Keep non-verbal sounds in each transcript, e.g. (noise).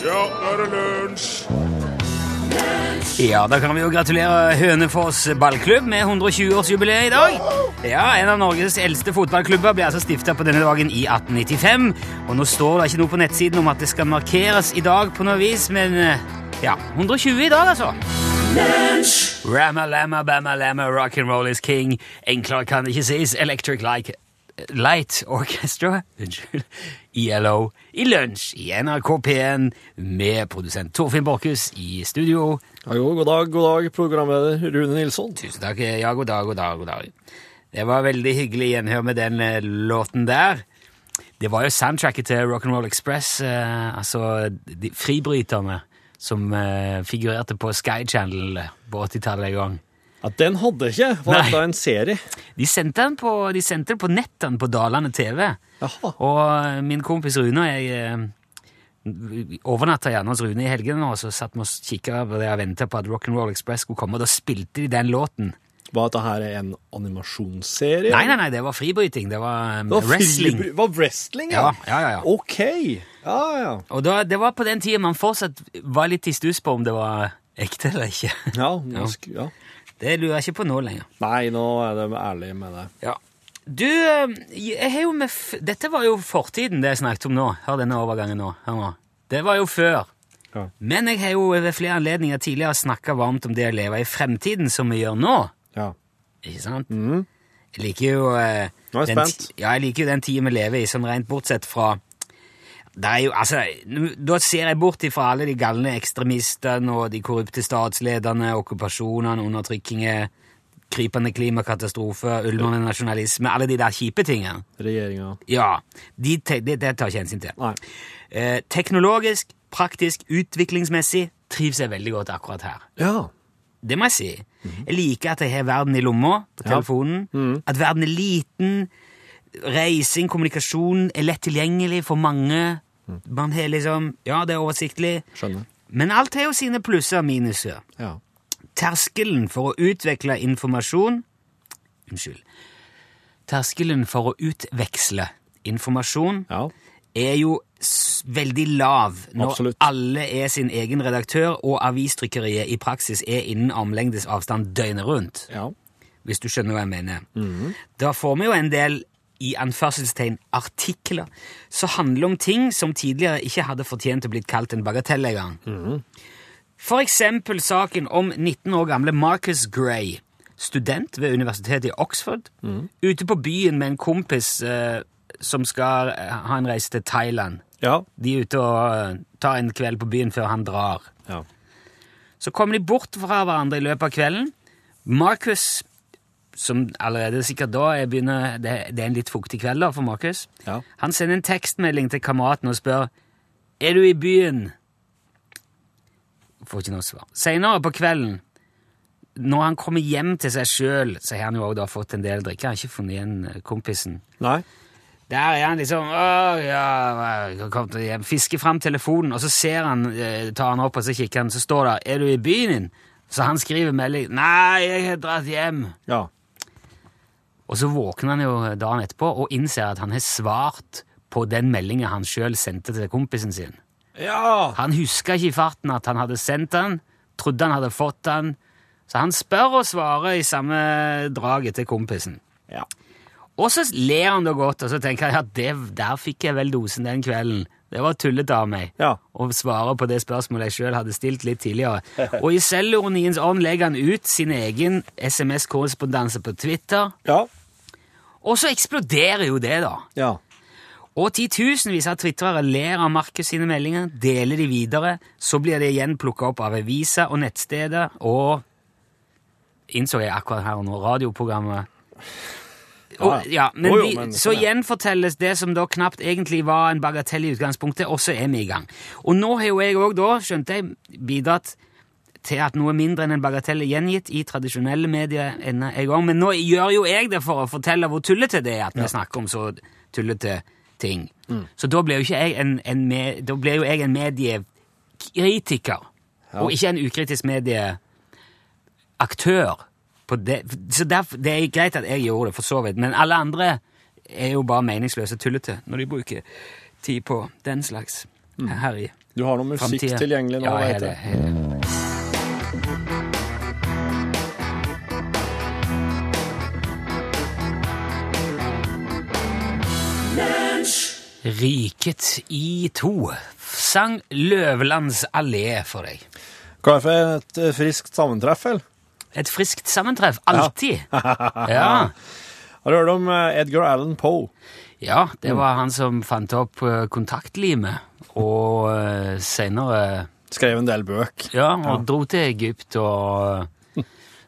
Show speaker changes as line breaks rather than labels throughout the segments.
Ja, nå er det lunsj!
Ja, da kan vi jo gratulere Hønefoss ballklubb med 120-årsjubileet i dag. Ja, En av Norges eldste fotballklubber ble altså stifta på denne dagen i 1895. Og nå står det ikke noe på nettsiden om at det skal markeres i dag på noe vis, men eh, ja, 120 i dag, altså. Ramma, lamma, bamma, lamma, rock'n'roll is king. Enklere kan det ikke sies. Electric like Light Orchestra (laughs) Unnskyld. ILO i lunsj i NRK P1 med produsent Torfinn Borchhus i studio.
Hallo, god dag, god dag, programleder Rune Nilsson.
Tusen takk. Ja, god dag, god dag, god dag. Det var veldig hyggelig gjenhør med den eh, låten der. Det var jo soundtracket til Rock'n'Roll Express, eh, altså de fribryterne som eh, figurerte på Sky Channel på 80-tallet en gang.
Ja, Den hadde ikke. Var dette en serie?
De sendte den på, de sendte den på nettene på Dalane TV.
Jaha.
Og eh, min kompis Rune og jeg eh, overnatta gjerne hos Rune i helgene, og så satt vi og kikka på det og venta på at Rock'n'Roll Express skulle komme, og da spilte de den låten.
Var dette her en animasjonsserie?
Nei, nei, nei, det var fribryting. Det var, um,
Det var
wrestling.
Det Var wrestling,
Ja,
ja?
ja, ja, ja.
Ok. Ja, ja.
Og da, det var på den tida man fortsatt var litt i stuss på om det var ekte eller ikke.
Ja, (laughs) ja. ja.
Det lurer jeg ikke på nå lenger.
Nei, nå er de ærlige med det.
Ja. Du, eh, jeg har jo med Dette var jo fortiden, det jeg snakket om nå. Hør denne overgangen nå. Hør nå. Det var jo før.
Ja.
Men jeg har jo ved flere anledninger tidligere snakka varmt om det å leve i fremtiden, som vi gjør nå.
Ja.
Ikke sant? Jeg liker jo eh,
Nå er jeg spent.
Ja, jeg liker jo den tida vi lever i, sånn rent bortsett fra det er jo, altså, Da ser jeg bort ifra alle de galne ekstremistene og de korrupte statslederne, okkupasjonene, undertrykkinger, krypende klimakatastrofe, ulmende nasjonalisme, alle de der kjipe tingene.
Regjeringa.
Ja, de, de, det, det tar ikke hensyn til.
Nei.
Eh, teknologisk, praktisk, utviklingsmessig trives jeg veldig godt akkurat her.
Ja.
Det må jeg si. Jeg liker at jeg har verden i lomma på
Ja.
telefonen. At verden er liten. Reising, kommunikasjon er lett tilgjengelig for mange. Man har liksom Ja, det er oversiktlig.
Skjønner.
Men alt har jo sine plusser og minuser.
Ja.
Terskelen for å utvikle informasjon Unnskyld. Terskelen for å utveksle informasjon
Ja.
er jo veldig lav når
Absolutt.
alle er sin egen redaktør, og avistrykkeriet i praksis er innen armlengdes avstand døgnet rundt.
Ja.
Hvis du skjønner hva jeg mener. Da får vi jo en del i anførselstegn artikler som handler om ting som tidligere ikke hadde fortjent å blitt kalt en bagatell engang. For eksempel saken om 19 år gamle Marcus Gray, student ved universitetet i Oxford, ute på byen med en kompis eh, som skal eh, ha en reise til Thailand.
Ja.
De er ute og uh, tar en kveld på byen før han drar.
Ja.
Så kommer de bort fra hverandre i løpet av kvelden. Marcus, som allerede sikkert da er begynner, det, det er en litt fuktig kveld da for Markus.
Ja.
han sender en tekstmelding til kameraten og spør Er du i byen? Får ikke noe svar. Senere på kvelden, når han kommer hjem til seg sjøl, så har han jo også fått en del drikke. Han har ikke funnet igjen eh, kompisen.
Nei.
Der er han liksom Å, ja, kom til hjem. Fisker fram telefonen, og så ser han, eh, tar han opp, og så kikker han, så står det 'Er du i byen din?' Så han skriver melding 'Nei, jeg har dratt hjem'.
Ja.
Og så våkner han jo dagen etterpå og innser at han har svart på den meldinga han sjøl sendte til kompisen sin.
Ja!
Han huska ikke i farten at han hadde sendt den, trodde han hadde fått den, så han spør og svarer i samme draget til kompisen.
Ja.
Og så ler han da godt, og så tenker han at det, der fikk jeg vel dosen den kvelden. Det var tullete av meg
Ja.
å svare på det spørsmålet jeg sjøl hadde stilt litt tidligere. (laughs) Og i selvironiens ånd legger han ut sin egen SMS-korrespondanse på Twitter,
Ja.
Og så eksploderer jo det, da.
Ja.
Og titusenvis av twitrere ler av Markus sine meldinger, deler de videre, så blir det igjen plukka opp av aviser og nettsteder, og innså jeg akkurat her og nå, radioprogrammet og, ja, men, vi, Så
sånn
gjenfortelles det som da knapt egentlig var en bagatell i utgangspunktet, og så er vi i gang. Og nå har jo jeg òg da, skjønte jeg, bidratt til at noe mindre enn en bagatell er gjengitt i tradisjonelle medier enda en gang, men nå gjør jo jeg det for å fortelle hvor tullete det er at vi snakker om så tullete ting.
Mm.
Så da blir jo ikke jeg en, en, med, da blir jo jeg en mediekritiker, og ikke en ukritisk medieaktør. På det. Så derfor, det er greit at jeg gjorde det, for så vidt, men alle andre er jo bare meningsløse tullete når de bruker tid på den slags. her i
Du har noe musikk
fremtiden.
tilgjengelig nå,
ja,
vet
hele,
jeg.
Riket i to sang Løvelands allé for deg.
Hva er for et eh, friskt sammentreff, eller?
Et friskt sammentreff. Alltid. (laughs) Ja.
Har du hørt om eh, Edgar Allan Poe?
ja, det var han som fant opp eh, kontaktlimet, og senere
Skrev en del bøk.
Ja, og dro til Egypt og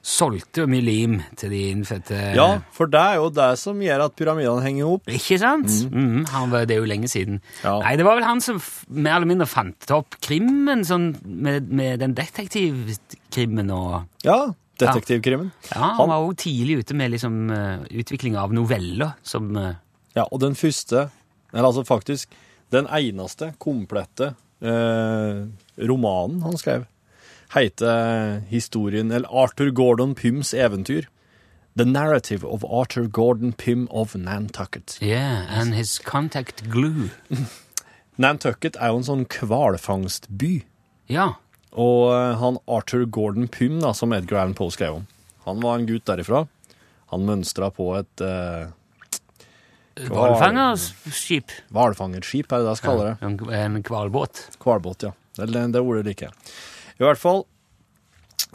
solgte jo mye lim til de innfødte.
Ja, for det er jo det som gjør at pyramidene henger opp.
Ikke sant? Mm. han var, det er jo lenge siden.
Ja.
Nei, det var vel han som mer eller mindre fant opp krimmen, sånn med, med den detektivkrimmen og
Ja, detektivkrimmen.
Ja, han,
Han-
var jo tidlig ute med liksom uh, utvikling av noveller som eh,
Ja, og den første, eller altså faktisk den eneste komplette eh, romanen han skrev, heter historien, eller Arthur Gordon Pyms eventyr. The Narrative of Arthur Gordon Pym of Nantucket.
Yeah, and his contact glue. (laughs)
Nantucket er jo en sånn hvalfangstby.
Ja.
Og eh, han Arthur Gordon Pym, da, som Edgar Allan Poe skrev om, han var en gutt derifra. Han mønstra på et eh,
Hvalfangerskip.
hvalfangerskip, er det det jeg kaller det?
En, en hvalbåt.
Hvalbåt, ja. Det, det ordet liker jeg. I hvert fall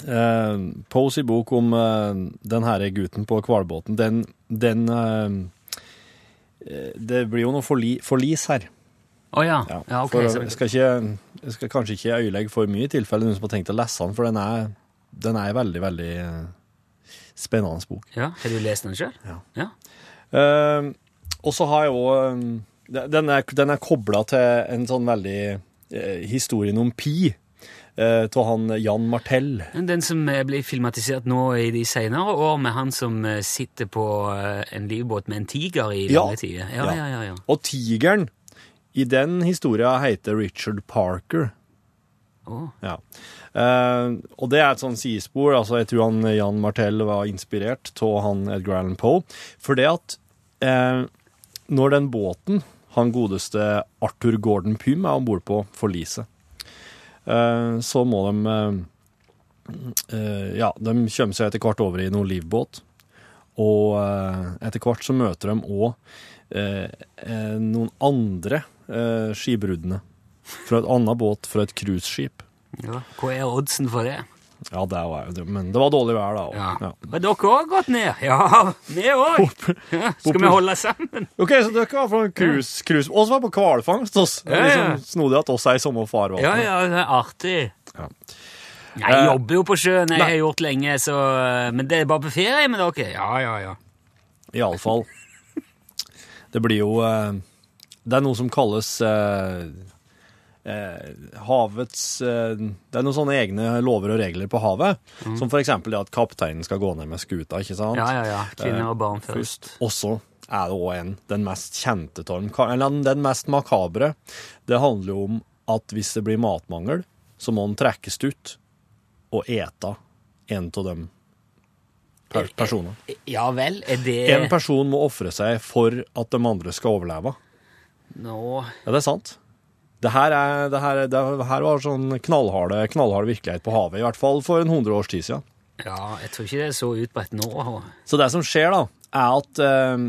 eh, Pose i bok om eh, den herre gutten på hvalbåten, den, den eh, eh, Det blir jo noe forli, forlis her.
Å ja.
Ja,
ja. ok.
for jeg, skal ikke, jeg skal kanskje ikke øyelegge for mye i tilfelle noen som har tenkt å lese den, for den er, den er veldig, veldig eh, spennende bok.
ja. Har du lest den sjøl?
Ja.
ja.
Uh, og så har jeg òg Den er, den er kobla til en sånn veldig uh, historien om Pi. Eh, Av han Jan Martell.
Den som eh, blir filmatisert nå i de senere år, med han som eh, sitter på eh, en livbåt med en tiger i
Ja.
lange tider. Ja,
Ja.
ja, ja.
Og tigeren i den historia heter Richard Parker.
Oh.
Ja. Eh, og det er et sånn sidespor. altså Jeg tror han Jan Martell var inspirert av han Edgar Allan Poe. For det at eh, når den båten han godeste Arthur Gordon Pym er om bord på, forliser, eh, så må de eh, eh, Ja, de kommer seg etter hvert over i noen livbåt. Og eh, etter hvert så møter de òg eh, eh, noen andre skibruddene fra et annet båt, fra et cruiseskip.
Ja. Hva er oddsen for det?
Ja, det var jo men det var dårlig vær da.
Ja.
Ja.
Har dere òg gått ned? Ja, vi òg! Skal vi holde sammen?
Ok, så dere var fra cruise, cruise. Oss var på hvalfangst. Det er
Ja,
liksom snodig at oss er i samme farvann.
Ja, ja, det er artig.
Ja.
Jeg
Eh,
jobber jo på sjøen, jeg
nei.
har gjort lenge, så Men det er bare på ferie med dere? Ja, ja, ja.
Iallfall. (laughs) Det blir jo eh, Det er noe som kalles eh, eh, havets eh, Det er noen sånne egne lover og regler på havet. Som for eksempel det at kapteinen skal gå ned med skuta, ikke sant?
Mm. Ja, ja, ja. Kvinner og barn først.
Og så er det òg en, den mest kjente torm, eller den mest makabre. Det handler jo om at hvis det blir matmangel, så må den trekkes ut og ete en av de per personene.
Ja vel, er det
En person må ofre seg for at de andre skal overleve.
Nå
Ja, det er sant. Det her, er, det her, det her var sånn knallharde, knallharde virkelighet på havet, i hvert fall for en hundre års tid siden.
Ja, jeg tror ikke det er så utbredt nå.
Så det som skjer da, er at eh,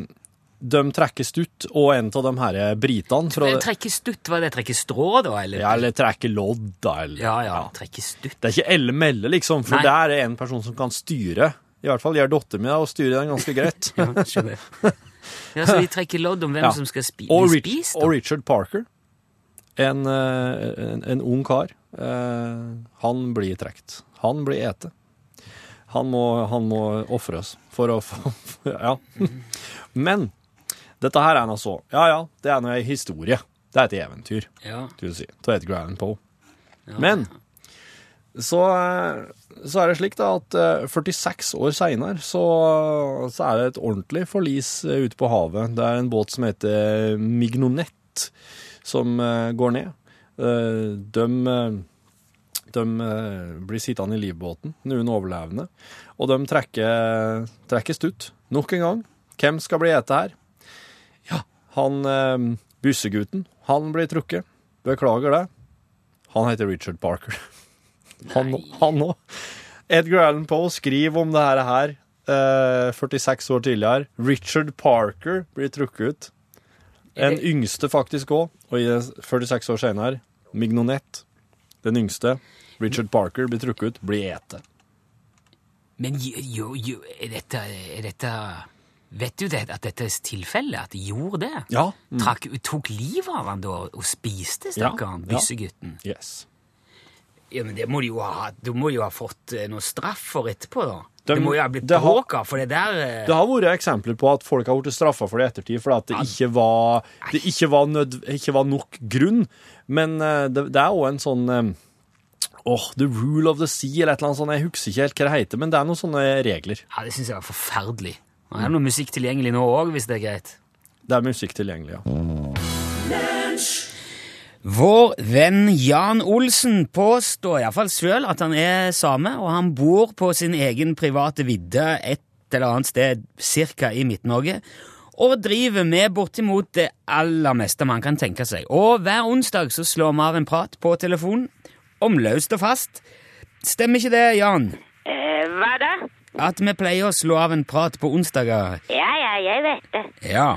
de trekkes ut, og en av de her britene fra,
Trekke stutt, var det trekke strå, da? Eller?
ja, Eller trekker lodd, da. Eller,
ja, ja. Trekke stutt.
Det er ikke elle-melle, liksom, for
Nei.
det er en person som kan styre. I hvert fall gjør dattera mi det, og styrer den ganske greit. (laughs)
Ja, skjønner. Ja, så de trekker lodd om hvem
Ja.
som skal spi
og,
bli spist? Da. og?
Richard Parker, en, eh, en, en ung kar, eh, han blir trekt. Han blir ete. Han må, han må ofres for å (laughs) få Ja. Men dette her er nå så Ja ja, det er nå ei historie. Det er et eventyr,
Ja.
skal du si. Av Edgar Allan Poe.
Ja.
Men så, eh, så er det slik da at eh, 46 år seinere så, så er det et ordentlig forlis ute på havet. Det er en båt som heter Mignonett som eh, går ned. De, eh, de eh, blir sittende i livbåten, noen overlevende, og de trekker, trekkes ut. Nok en gang. Hvem skal bli ete her? Ja, han eh, bussegutten, han blir trukket. Beklager det. Han heter Richard Parker. (laughs) Han han òg. Edgar Allan Poe skriver om det her, her eh, 46 år tidligere. Richard Parker blir trukket ut. En yngste faktisk òg, og 46 år senere, Mignonet, den yngste, Richard Parker, blir trukket ut, blir ete.
Men jo, jo, er, dette, er dette Vet du det, at dette er tilfellet? At de gjorde det?
Ja.
Trakk, tok livet av han da og spiste, stakkaren?
Ja, ja. Yes.
Ja, men det må de jo ha, du må jo ha fått eh, noe straff for etterpå, da.
De-
det må jo ha blitt
det
bråka, for det der eh,
Det har vært eksempler på at folk har blitt straffa for det i ettertid, fordi at det ikke var, det ikke var, nød, ikke var nok grunn. Men eh, det, det er òg en sånn Åh, Åh, The Rule of the Sea, eller et eller annet sånt. Jeg husker ikke helt hva det heter, men det er noen sånne regler.
Ja, det syns jeg var forferdelig. Det Er det noe musikk tilgjengelig nå òg, hvis det er greit?
Det er musikk tilgjengelig, ja.
Vår venn Jan Olsen påstår iallfall sjøl at han er same, og han bor på sin egen private vidde et eller annet sted cirka i Midt-Norge, og driver med bortimot det aller meste man kan tenke seg. Og hver onsdag så slår vi av en prat på telefonen, om løst og fast. Stemmer ikke det, Jan?
Eh, hva da?
At vi pleier å slå av en prat på onsdager?
Ja, ja, jeg vet det.
Ja.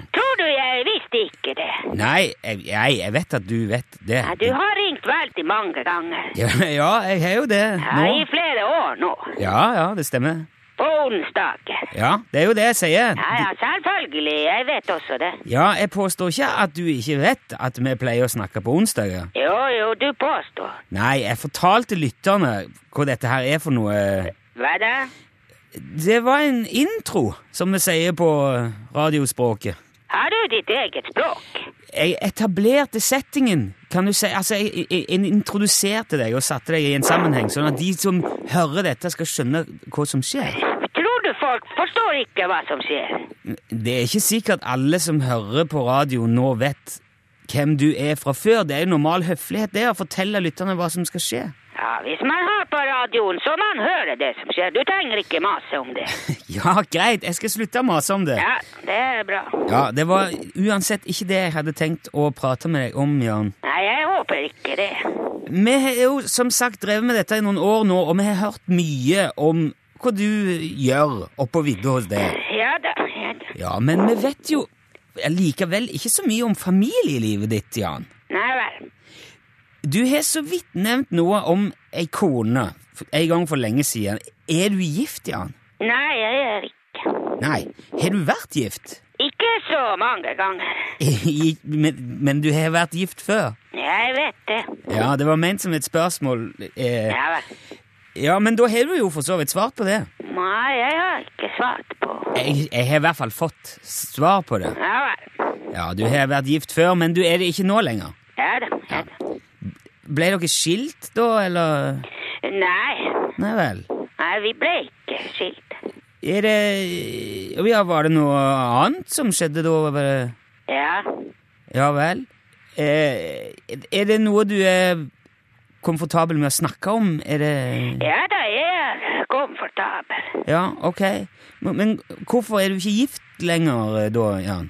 Visste ikke det?
Nei, jeg, jeg, vet at du vet det.
Ja, du har ringt veldig mange ganger.
Ja, ja, jeg har jo det
Ja. I flere år nå.
Ja, ja, det stemmer.
På onsdager.
Ja, det er jo det jeg sier.
Ja, ja, selvfølgelig. Jeg vet også det.
Ja, jeg påstår ikke at du ikke vet at vi pleier å snakke på onsdager.
Jo, jo, du påstår.
Nei, jeg fortalte lytterne hva dette her er for noe.
Hva da?
Det var en intro, som vi sier på radiospråket.
Har du ditt eget språk?
Jeg etablerte settingen, kan du si. Altså, jeg, jeg, jeg introduserte deg og satte deg i en sammenheng, sånn at de som hører dette, skal skjønne hva som skjer.
Tror du folk forstår ikke hva som skjer?
Det er ikke sikkert alle som hører på radio nå vet hvem du er fra før. Det er jo normal høflighet det å fortelle lytterne hva som skal skje.
Ja, Hvis man har på radioen, så man hører det som skjer. Du trenger ikke mase om det. (laughs)
Ja, greit, jeg skal slutte å mase om det.
Ja, det er bra.
Ja, Det var uansett ikke det jeg hadde tenkt å prate med deg om, Jan.
Nei, jeg håper ikke det.
Vi har jo som sagt drevet med dette i noen år nå, og vi har hørt mye om hva du gjør oppå vidda hos deg.
Ja da, ja da.
Ja, men vi vet jo likevel ikke så mye om familielivet ditt, Jan.
Nei vel.
Du har så vidt nevnt noe om ei kone en gang for lenge siden. Er du gift, Jan?
Nei, jeg er ikke.
Nei. Har du vært gift?
Ikke så mange ganger. (laughs)
Men, men du har vært gift før?
Jeg vet det.
Ja, det var ment som et spørsmål. Eh,
Ja vel.
ja, men da har du jo for så vidt svart på det.
Nei, jeg har ikke svart på.
Jeg, jeg har i hvert fall fått svar på det.
Ja vel.
Ja, du har vært gift før, men du er det ikke nå lenger.
Ja da, ja da.
Ble dere skilt da, eller?
Nei.
Nei vel.
Nei, vi ble ikke skilt.
Er det Ja, var det noe annet som skjedde da?
Ja.
Ja vel. Eh, er det noe du er komfortabel med å snakke om? Er det
Ja da, jeg er komfortabel.
Ja, ok. Men, hvorfor er du ikke gift lenger eh, da, Jan?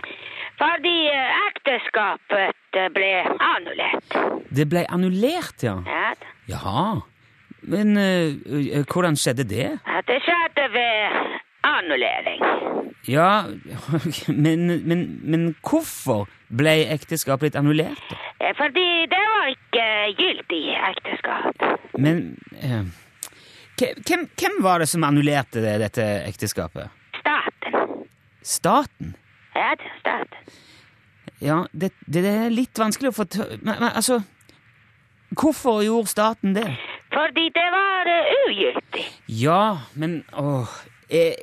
Fordi eh, ekteskapet eh, ble annullert.
Det ble annullert, ja.
Ja.
Jaha. Men eh, hvordan skjedde det?
Ja, Det skjedde ved annullering.
Ja, (laughs) men, men, men hvorfor ble ekteskapet litt annullert?
Fordi det var ikke gyldig ekteskap.
Men uh, hvem, hvem var det som annullerte det, dette ekteskapet?
Staten.
Staten?
Ja staten.
Ja, det, det er litt vanskelig å få. Men, men altså Hvorfor gjorde staten det?
Fordi det var uh, ugyldig.
Ja, men åh eh,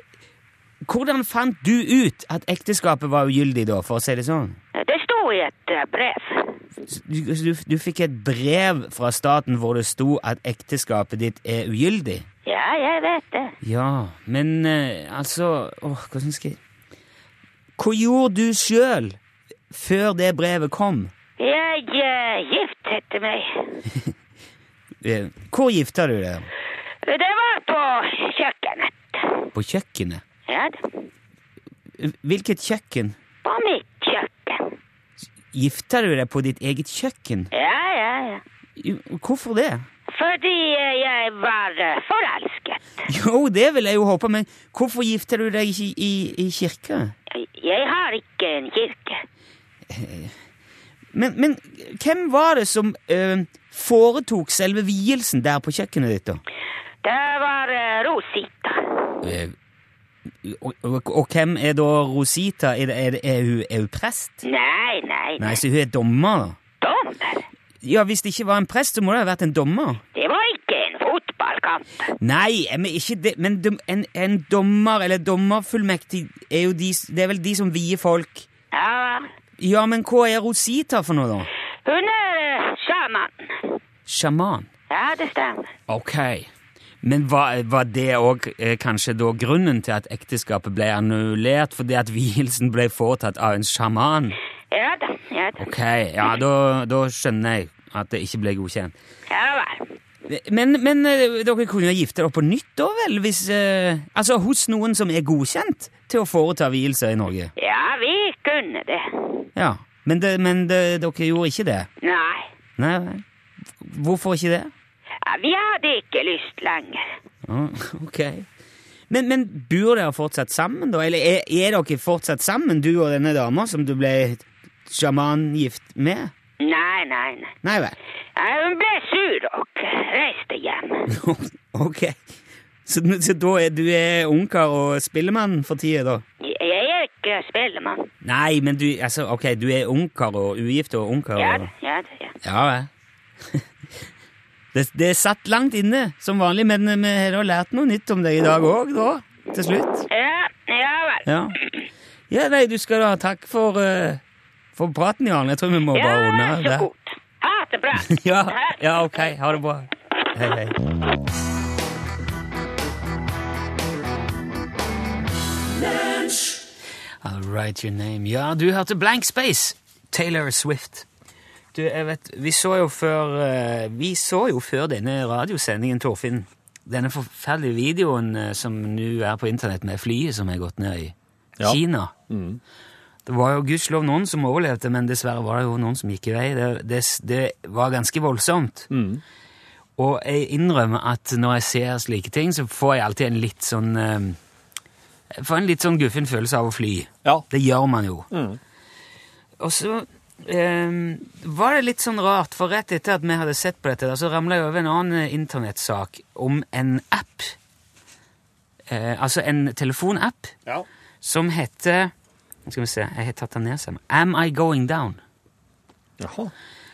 Hvordan fant du ut at ekteskapet var ugyldig, da, for å si det sånn?
Det sto i et uh, brev.
Du, du, du fikk et brev fra staten hvor det sto at ekteskapet ditt er ugyldig?
Ja, jeg vet det.
Ja, men eh, altså åh, Hvordan skal jeg Hva gjorde du sjøl før det brevet kom?
Jeg uh, giftet meg. (laughs)
Eh, Hvor gifta du deg?
Det var på kjøkkenet.
På kjøkkenet?
Ja da.
Hvilket kjøkken?
På mitt kjøkken.
Gifta du deg på ditt eget kjøkken?
Ja, ja, ja.
Hvorfor det?
Fordi eh, jeg var eh, forelsket.
Jo, det vil jeg jo håpe, men hvorfor gifter du deg ikke i, i kirke?
Jeg har ikke en kirke.
Men, men hvem var det som eh, foretok selve vielsen der på kjøkkenet ditt, da?
Det var eh, Rosita.
Eh, og, og, og hvem er da Rosita? Er, det, er, det, er, hun, er hun prest?
Nei, nei,
Nei, så hun er dommer, da?
Dommer.
Ja, hvis det ikke var en prest, så må det ha vært en dommer.
Det var ikke en fotballkamp.
Nei, men ikke det, men en, en dommer eller dommerfullmektig er jo de, det er vel de som vier folk.
Ja,
Ja, men hva er Rosita for noe, da?
hun er sjaman.
Sjaman.
Ja, det stemmer.
Ok. Men var, var det òg eh, kanskje da grunnen til at ekteskapet ble annullert fordi at vielsen ble foretatt av en sjaman?
Ja da, ja da.
Ok, ja, da, da skjønner jeg at det ikke ble godkjent.
Ja vel.
Men, men eh, dere kunne jo gifte dere på nytt, da vel? Hvis, eh, altså hos noen som er godkjent til å foreta vielser i Norge?
Ja, vi kunne det.
Ja. Men, det, men det, dere gjorde ikke det?
Nei,
Nei. Hvorfor ikke det?
ja, vi hadde ikke lyst lenger.
Ja, (laughs) ok. Men, men bor dere fortsatt sammen, da? Eller er, er dere fortsatt sammen, du og denne dama som du ble sjamangift med?
Nei, nei, nei.
Nei vel.
Hun ble sur og reiste hjem. (laughs)
ok. Så, så da er du er ungkar og spillemann for tida, da?
Er ikke spellemann.
Nei, men du, altså, ok, du er ungkar og ugift og ungkar
Ja ja ja.
Ja, ja. Det, det satt langt inne, som vanlig, men vi har lært noe nytt om deg i dag òg, da. Til slutt.
Ja, ja vel.
Ja. ja, nei, du skal ha takk for, uh, for praten, Jarl. Jeg tror vi må
Ja,
bare ordne
så godt. Ha det bra. (laughs)
Ja, ja, ok. Ha det bra. Hei, hei. I'll write your name. Ja, du hørte Blank Space. Taylor Swift. Du, jeg vet, vi så jo før eh, Vi så jo før denne radiosendingen, Torfinn, denne forferdelige videoen eh, som nå er på internett med flyet som er gått ned i
Ja.
Kina. Det var jo gudskjelov noen som overlevde, men dessverre var det jo noen som gikk i vei. Det, det, det var ganske voldsomt. Og jeg innrømmer at når jeg ser slike ting, så får jeg alltid en litt sånn eh, får en litt sånn guffen følelse av å fly.
Ja.
Det gjør man jo.
Mm.
Og så eh, var det litt sånn rart, for rett etter at vi hadde sett på dette, så ramla jeg over en annen eh, internettsak om en app. Eh, altså en telefonapp
Ja.
som heter Skal vi se, jeg har tatt den ned sammen. Am I Going Down?
Jaha.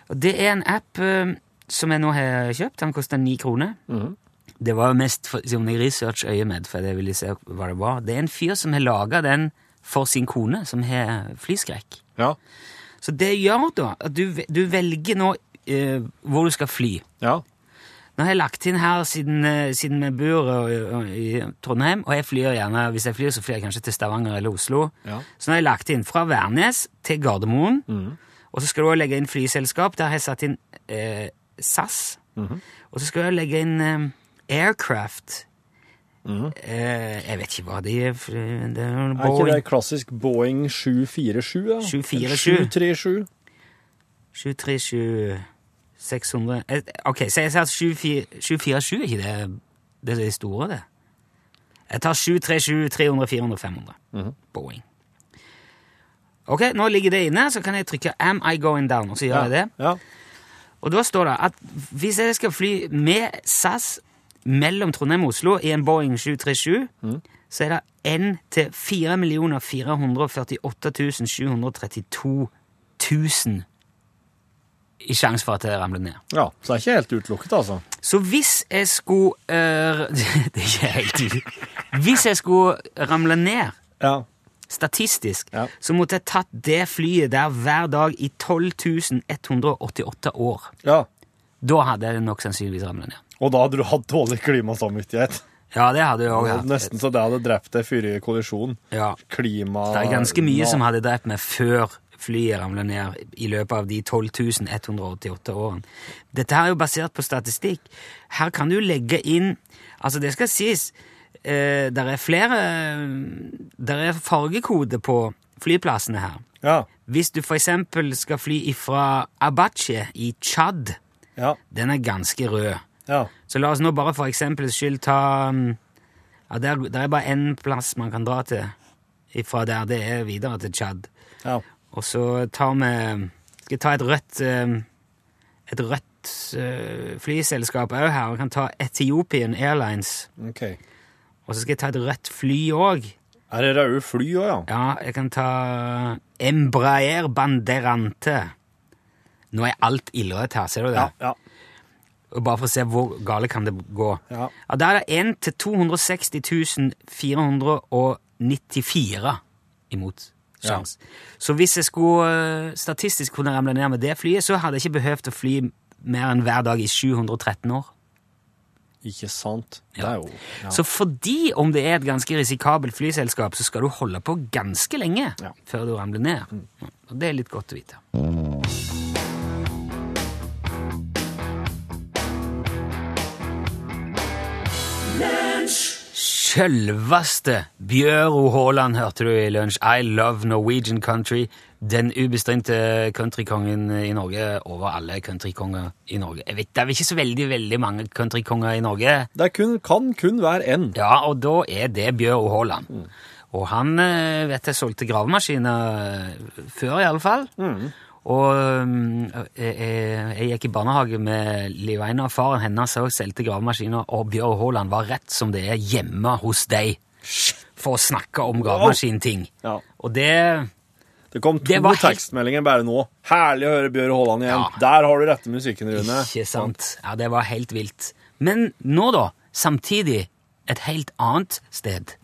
Og det er en app eh, som jeg nå har kjøpt. Den koster ni kroner.
Mhm.
Det var mest som i research-øyemed, for jeg ville se hva det var. Det er en fyr som har laga den for sin kone, som har flyskrekk.
Ja.
Så det gjør da at du, du velger nå eh, hvor du skal fly.
Ja.
Nå har jeg lagt inn her siden, eh, siden vi bor i Trondheim, og jeg flyr gjerne, hvis jeg flyr, så flyr jeg kanskje til Stavanger eller Oslo.
Ja.
Så nå har jeg lagt inn fra Værnes til Gardermoen, og så skal du også legge inn flyselskap. Der har jeg satt inn eh, SAS. Og så skal jeg legge inn eh, Aircraft. Eh, jeg vet ikke hva de er. Det er
Er ikke det klassisk Boeing 747? da?
747.
737?
737 600 Eh, Ok, så jeg sier at 747, er ikke det det er det store, det? Jeg tar 737, 300, 400, 500. Boeing. Ok, nå ligger det inne, så kan jeg trykke 'Am I going down?' og så gjør jeg det.
Ja.
Og da står det at hvis jeg skal fly med SAS mellom Trondheim og Oslo i en Boeing 737, så er det 1 til 4 448 732 000 i sjanse for at det ramler ned.
ja. Så det er ikke helt utelukket, altså.
Så hvis jeg skulle uh, (laughs) Det er ikke helt ut. Hvis jeg skulle ramle ned
Ja.
statistisk,
Ja.
så måtte jeg tatt det flyet der hver dag i 12 188 år.
ja.
Da hadde jeg nok sannsynligvis ramlet ned.
Og da hadde du hatt dårlig klimasamvittighet.
Ja, det hadde jeg òg hatt.
Nesten så det hadde drept deg før kollisjonen.
Ja.
Klima
Det er ganske mye som hadde drept meg før flyet ramlet ned i løpet av de 12 188 årene. Dette her er jo basert på statistikk. Her kan du legge inn Altså, det skal sies eh, Der er flere Der er fargekode på flyplassene her.
Ja.
Hvis du eksempel skal fly ifra Abache i Tsjad
Ja.
den er ganske rød.
Ja.
Så la oss nå bare for eksempels skyld ta um, ja, der, der er bare én plass man kan dra til fra der. Det er videre til Tsjad.
Ja.
Og så tar vi Skal jeg ta et rødt um, Et rødt uh, flyselskap òg her. Vi kan ta Ethiopian Airlines.
Okay.
Og så skal jeg ta et rødt fly òg.
Er det røde fly òg, ja?
Ja, jeg kan ta Embraer Banderante. Nå er alt ildrødt her, ser du det?
Ja.
Og Bare for å se hvor gale kan det gå.
Ja.
Ja, Der er det 1 til 260 494 imot sjans. Så hvis jeg skulle eh, statistisk kunne ramle ned med det flyet, så hadde jeg ikke behøvd å fly mer enn hver dag i 713 år.
Ikke sant? Det er jo ja.
Så fordi om det er et ganske risikabelt flyselskap, så skal du holde på ganske lenge
Ja.
før du ramler ned. Og det er litt godt å vite. Sjølveste Bjøro Haaland hørte du i lunsj. I love Norwegian country. Den ubestridte countrykongen i Norge over alle countrykonger i Norge. Jeg vet, Det er ikke så veldig veldig mange countrykonger i Norge.
Det kun, kan kun være én.
Ja, og da er det Bjøro Haaland. Og han eh, vet jeg solgte gravemaskiner eh, før, i alle fall. Og jeg, jeg, jeg gikk i barnehage med Liv Einar, faren hennes òg solgte gravemaskiner, og Bjørn Haaland var rett som det er hjemme hos deg for å snakke om gravemaskinting.
Ja.
Og det
Det kom to
Det
tekstmeldinger bare nå. Herlig å høre Bjørn Haaland igjen.
Ja.
Der har du rette musikken, Rune.
Ikke sant? Ja, det var helt vilt. Men nå, da, samtidig et helt annet sted.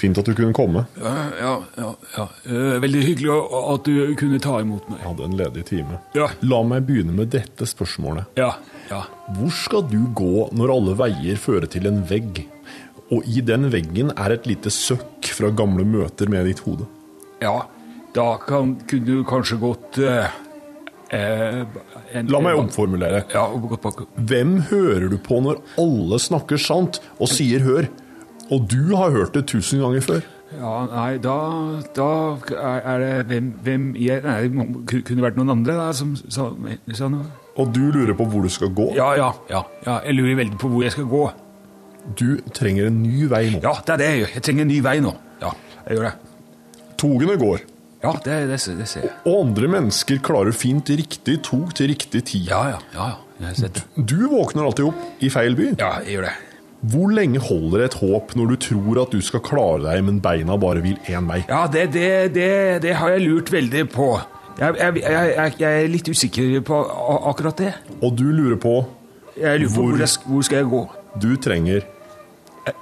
Fint at du kunne komme.
Ja, ja, ja. ja. Eh, Veldig hyggelig at du kunne ta imot meg.
Jeg hadde en ledig time.
Ja.
La meg begynne med dette spørsmålet.
Ja, ja.
Hvor skal du gå når alle veier fører til en vegg, og i den veggen er et lite søkk fra gamle møter med ditt hode?
Ja, da kan, kunne du kanskje gått eh, eh, en,
La meg omformulere.
Ja.
Hvem hører du på når alle snakker sant og sier hør? Og du har hørt det tusen ganger før.
Ja, nei, da, da er det Hvem, hvem jeg, Nei, det kunne vært noen andre da, som sa, noe.
Og du lurer på hvor du skal gå.
Ja, ja, ja, ja. Jeg lurer veldig på hvor jeg skal gå.
Du trenger en ny vei nå.
Ja, det er det jeg gjør. Jeg trenger en ny vei nå. Ja, jeg gjør det.
Togene går,
Ja, det, det, det ser jeg.
og andre mennesker klarer fint riktig tog til riktig tid.
Ja, ja, ja. ja. Det.
Du våkner alltid opp i feil by.
Ja, jeg gjør det.
Hvor lenge holder et håp når du tror at du skal klare deg, men beina bare vil én vei?
Ja, det, det, det, det har jeg lurt veldig på. Jeg, jeg, jeg, jeg, er litt usikker på akkurat det.
Og du lurer på
Jeg lurer på
Hvor-
hvor, hvor skal jeg gå.
Du trenger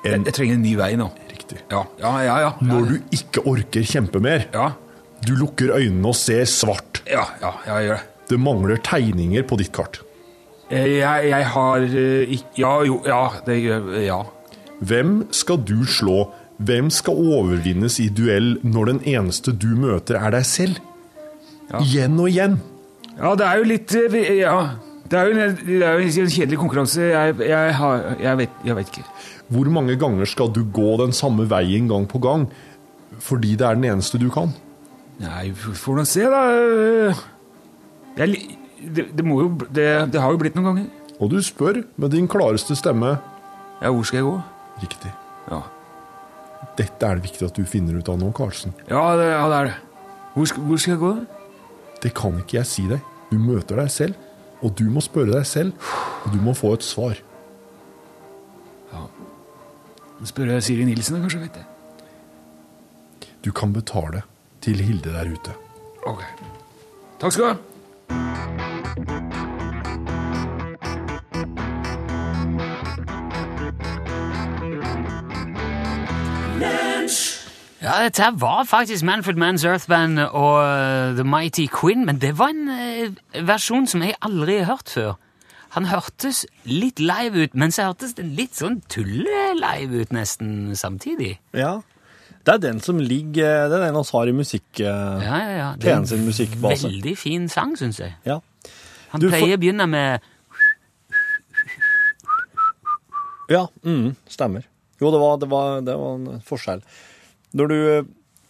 en jeg, trenger en ny vei nå.
Riktig.
Ja, ja, ja.
Når du ikke orker kjempe mer.
Ja,
Du lukker øynene og ser svart.
ja, ja, ja jeg gjør det.
Det mangler tegninger på ditt kart.
Eh, Jeg, jeg har eh, ikke Ja, jo, ja, det Ja.
Hvem skal du slå? Hvem skal overvinnes i duell når den eneste du møter, er deg selv?
Ja.
Igjen og igjen.
Ja, det er jo litt eh, Ja. Det er jo en, er jo en kjedelig konkurranse. Jeg, jeg, har, jeg, vet, jeg vet ikke.
Hvor mange ganger skal du gå den samme veien gang på gang? Fordi det er den eneste du kan.
Nei, får nå se, da. Det, er, li- det, det må jo det, det har jo blitt noen ganger.
Og du spør med din klareste stemme.
Ja, hvor skal jeg gå?
Riktig.
Ja,
Dette er det viktig at du finner ut av nå, Karlsen.
ja, det, ja, det er det. Hvor hvor skal jeg gå?
Det kan ikke jeg si deg. Du møter deg selv, og du må spørre deg selv, og du må få et svar.
Spør jeg Siri Nilsen, kanskje? vet jeg.
Du kan betale til Hilde der ute.
Ok. Takk skal du ha.
Ja, dette her var faktisk Manfred Manns Earth Band og uh, The Mighty Quinn, men det var en uh, versjon som jeg aldri har hørt før. Han hørtes litt live ut, men så hørtes det litt sånn tulle-live ut nesten samtidig.
Ja. Det er den som ligger Det er den vi har i musikk... eh,
Ja, ja, ja. Det er
P1 musikkbase.
Veldig fin sang, syns jeg.
Ja.
Han
Du
pleier
får-
å begynne med
Ja, mm, stemmer. Jo, det var, det, var, det var en forskjell. Når du,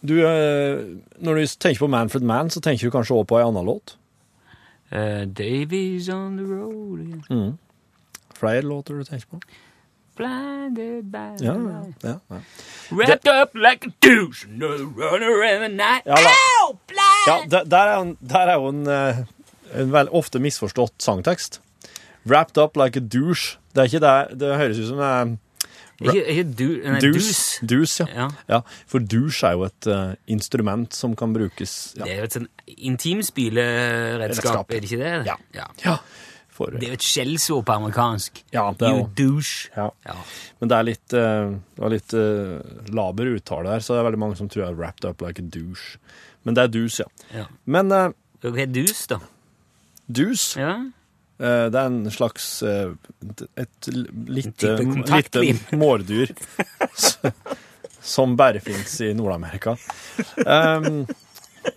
du, eh, når du tenker på Manfred Mann, så tenker du kanskje også på en annen låt?
Uh, Davies on the road again.
Flere låter du tenker på?
Blinded by the
Ja,
light.
ja, ja.
Wrapped up like a douche, no runner in the night.
Ja.
Ow, blind!
Ja, der, er jo der er jo en, eh, en vel ofte misforstått sangtekst. Wrapped up like a douche. Det er ikke det Det høres ut som eh,
Ikke, ikke du, nei,
douche.
dus.
Douche, ja.
Ja.
ja. For douche er jo et uh, instrument som kan brukes ja.
Det er jo et sånn intimspyleredskap,
Redskap.
er det ikke det?
Ja.
ja.
For,
Det er jo et skjellsord på amerikansk.
ja, det er
You douche.
ja.
Ja.
Men det er litt, uh, litt uh, laber uttale her, så det er veldig mange som tror jeg er wrapped up like a douche. Men det er douche, ja.
Ja.
Men uh,
Og Hva er dus, da?
douche,
Ja.
eh, det er en slags eh, et lite, lite (laughs) mårdyr (laughs) som bare fins i Nord-Amerika. Um,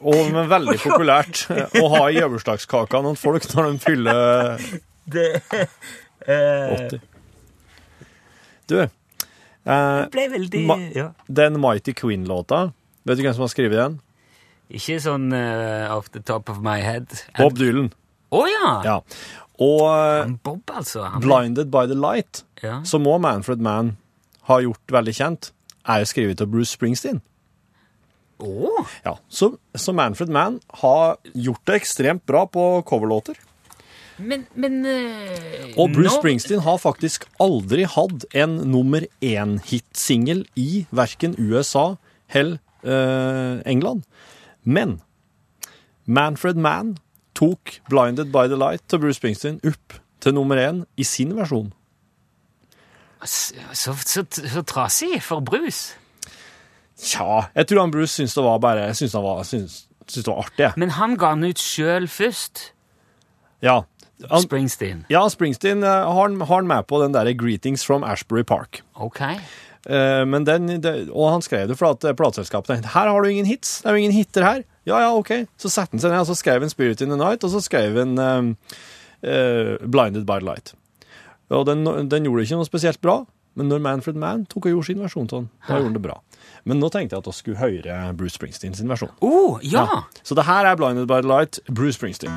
og men veldig populært eh, å ha i bursdagskaka noen folk når de fyller 80. Du, eh,
veldig ja.
den Mighty Queen-låta, vet du hvem som har skrevet den?
Ikke sånn uh, off the top of my head.
Bob Dylan.
Å ja!
Ja. Og eh,
Han Bob, altså. Han,
Blinded by the Light,
Ja.
som òg Manfred Mann har gjort veldig kjent, er jo skrevet av Bruce Springsteen.
Å!
Ja, så, så Manfred Mann har gjort det ekstremt bra på coverlåter.
Men, men uh,
Og Bruce
nå-
Springsteen har faktisk aldri hatt en nummer én-hitsingel i verken USA eller uh, England. Men Manfred Mann tok 'Blinded by the Light' til Bruce Springsteen opp til nummer én i sin versjon.
Så, så, så, så trasig for Bruce.
Tja, jeg tror han Bruce syntes det var bare syntes han var, syntes, syntes det var artig.
Men han ga den ut sjøl først.
Ja. Han,
Springsteen.
ja, Springsteen eh, har, han- har han med på den derre 'Greetings from Ashbury Park'.
Ok.
Eh, men den, det, og han skrev det for at eh, plateselskapet her har du ingen hits. Det er jo ingen hitter her. Ja, ja, ok. Så satte han seg ned og så skrev han 'Spirit in the Night', og så skrev han eh, uh, 'Blinded by the Light'. Og den, den gjorde ikke noe spesielt bra, men når Manfred Mann tok og gjorde sin versjon av den, da gjorde han det bra. Men nå tenkte jeg at vi skulle høre Bruce Springsteen sin versjon.
Oh, ja!
Så det her er 'Blinded by the Light', Bruce Springsteen.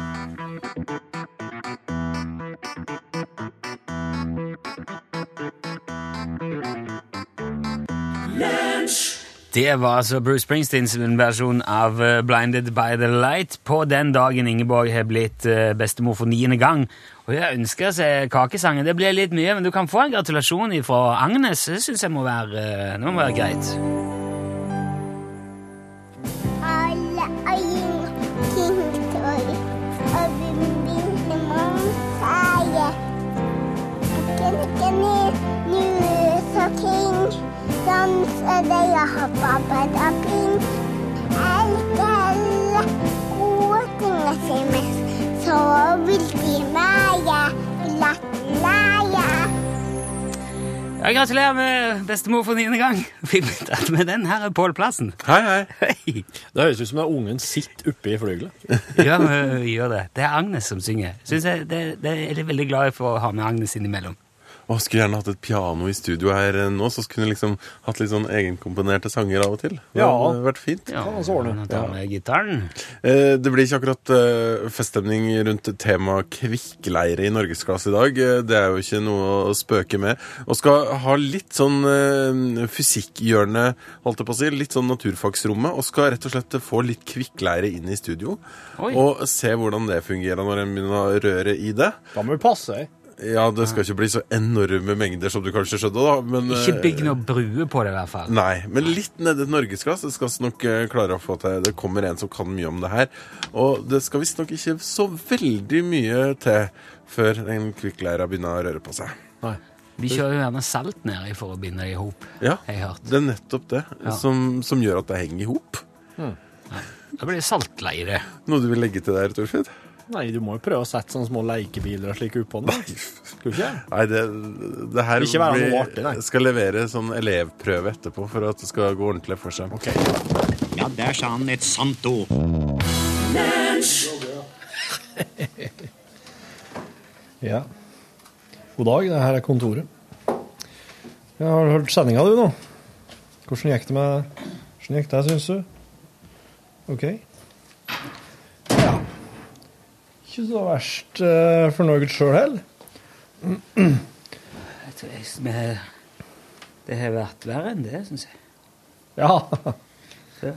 Det var altså Bruce Springsteens versjon av eh, Blinded by the Light på den dagen Ingeborg har blitt eh, bestemor for niende gang. Og jeg ønsker seg kakesangen. Det blir litt mye, men du kan få en gratulasjon fra Agnes. Det syns jeg må være, eh, må være greit.
Alle øyne kingtøy, og bimbilte månsaie. Ikke ikke ned, nu så danser det jeg har babbet. Elke alle gode ting jeg mest, så vil de meg glattleie.
Ja, gratulerer med bestemor for niende gang. Vi tatt med den her er Pål Plassen.
Hei, hei.
Hei!
Det høres ut som det er ungen sitter oppe i flygelet.
Ja, vi gjør det. Det er Agnes som synger. Synes jeg, det, det er jeg veldig glad for å ha med Agnes innimellom.
Å, skulle gjerne hatt et piano i studio her eh, nå, så skulle jeg liksom hatt litt sånn egenkomponerte sanger av og til. Det
Ja.
hadde vært fint.
Ja,
Kan også ordne.
Ta med gitaren.
Eh, Det blir ikke akkurat eh, feststemning rundt temaet kvikkleire i norgesklasse i dag. Eh, Det er jo ikke noe å spøke med. Og skal ha litt sånn eh, fysikkhjørne, holdt jeg på å si, litt sånn naturfagsrommet, og skal rett og slett få litt kvikkleire inn i studio.
Oi.
Og se hvordan det fungerer når en begynner å røre i det.
Da må vi passe deg.
Ja, det skal ikke bli så enorme mengder som du kanskje skjønner, da. Men,
Ikke
eh,
bygg noe brue på det, i hvert fall.
Nei, men litt nede et norgesglass. Det skal vi nok eh, klare å få til. Det kommer en som kan mye om det her. Og det skal visstnok ikke så veldig mye til før den kvikkleira begynner å røre på seg.
Nei.
De kjører jo gjerne salt nedi for å binde det i hop.
Ja, det er nettopp det
Ja.
som, som gjør at det henger i hop.
Blir det saltleire.
Noe du vil legge til der, Torfinn?
Nei, du må jo prøve å sette sånne små lekebiler og slik oppå den. Skal du ikke?
Nei, det, det her
Ikke være noe artig, nei.
skal levere sånn elevprøve etterpå for at det skal gå ordentlig for seg.
Ok.
Ja, der sa han et sant ord. (laughs)
Ja. God dag, det her er kontoret. Jeg har hørt sendinga du nå. Hvordan gikk det med Hvordan gikk det, syns du? OK. Ja. Ikke så verst uh, Norge sjøl heller.
Jeg tror Det har vært verre enn det, syns jeg.
Ja.
Ja.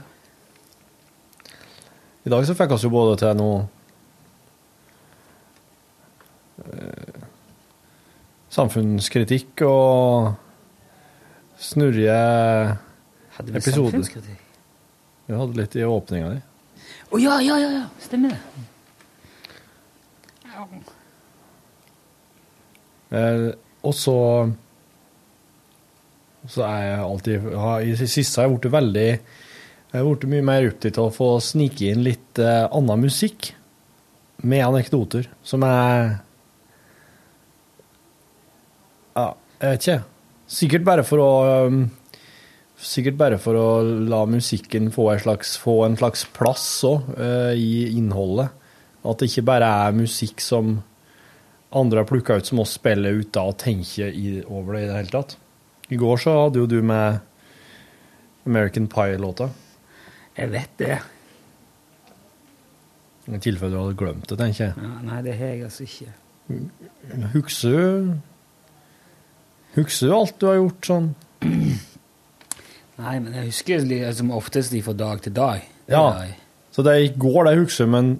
I dag så fikk vi jo både til noe eh, Samfunnskritikk og snurrige
Hadde vi samfunnskritikk?
Vi hadde litt i åpninga di.
Å ja, ja, ja, ja. Stemmer det.
Eh, og så så er jeg alltid ja, I det siste har jeg blitt veldig Jeg har blitt mye mer opptatt av å få snike inn litt eh, annen musikk med anekdoter, som er Ja, jeg vet ikke. Sikkert bare for å um, Sikkert bare for å la musikken få en slags, få en slags plass òg, i innholdet. At det ikke bare er musikk som andre har plukka ut som oss spiller uten og tenker i, over det i det hele tatt. I går så hadde jo du med American Pie-låta.
Jeg vet det.
I tilfelle du hadde glemt det, tenker jeg.
Ja, nei, det har jeg altså ikke.
Husker Husker du alt du har gjort sånn?
Nei, men jeg husker som oftest de fra dag til dag.
Ja. Så det i går, det husker men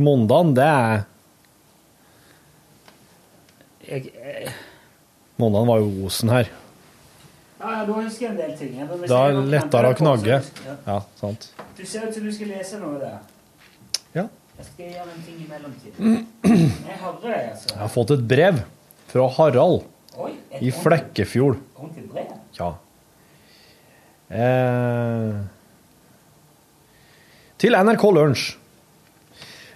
mandagen, det er
Jeg, jeg,
var jo Osen her.
ja, ja, da husker jeg en del ting.
Da er det lettere å knagge.
Ja.
Ja, sant.
Du ser ut som du skal lese noe der.
Ja.
Jeg skal gjøre en ting i mellomtiden. (clears throat) Jeg deg, altså.
Jeg har fått et brev fra Harald
Oi,
i Flekkefjord.
ordentlig brev.
Ja. Eh, til NRK Lunsj.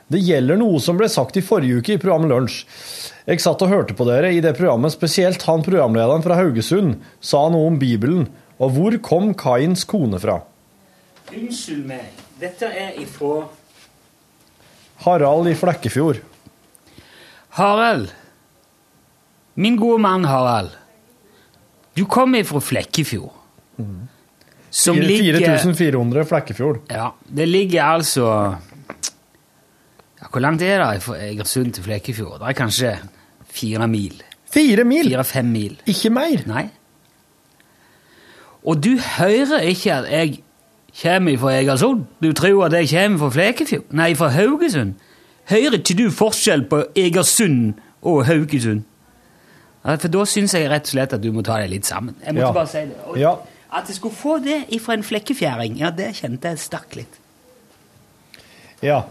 Det gjelder noe som ble sagt i forrige uke i programmet Lunsj. Jeg satt og hørte på dere i det programmet, spesielt han programlederen fra Haugesund sa noe om Bibelen. Og hvor kom Kains kone fra?
Unnskyld meg. Dette er ifra
Harald i Flekkefjord.
Harald. Min gode mann Harald. Du kommer ifra Flekkefjord. Som ligger
4400 Flekkefjord.
Ja, det ligger altså ja, Hvor langt er det fra Egersund til Flekkefjord? Det er kanskje fire mil.
Fire mil!
Fire-fem mil.
Ikke mer!
Nei. Og du hører ikke at jeg kommer fra Egersund? Du tror at jeg kommer fra Flekefjord? Nei, fra Haugesund? Hører ikke du forskjell på Egersund og Haugesund? For da syns jeg rett og slett at du må ta deg litt sammen. Jeg måtte
Ja.
bare si det. Og
Ja.
At jeg skulle få det ifra en flekkefjæring, ja, det kjente jeg stakk litt.
Ja.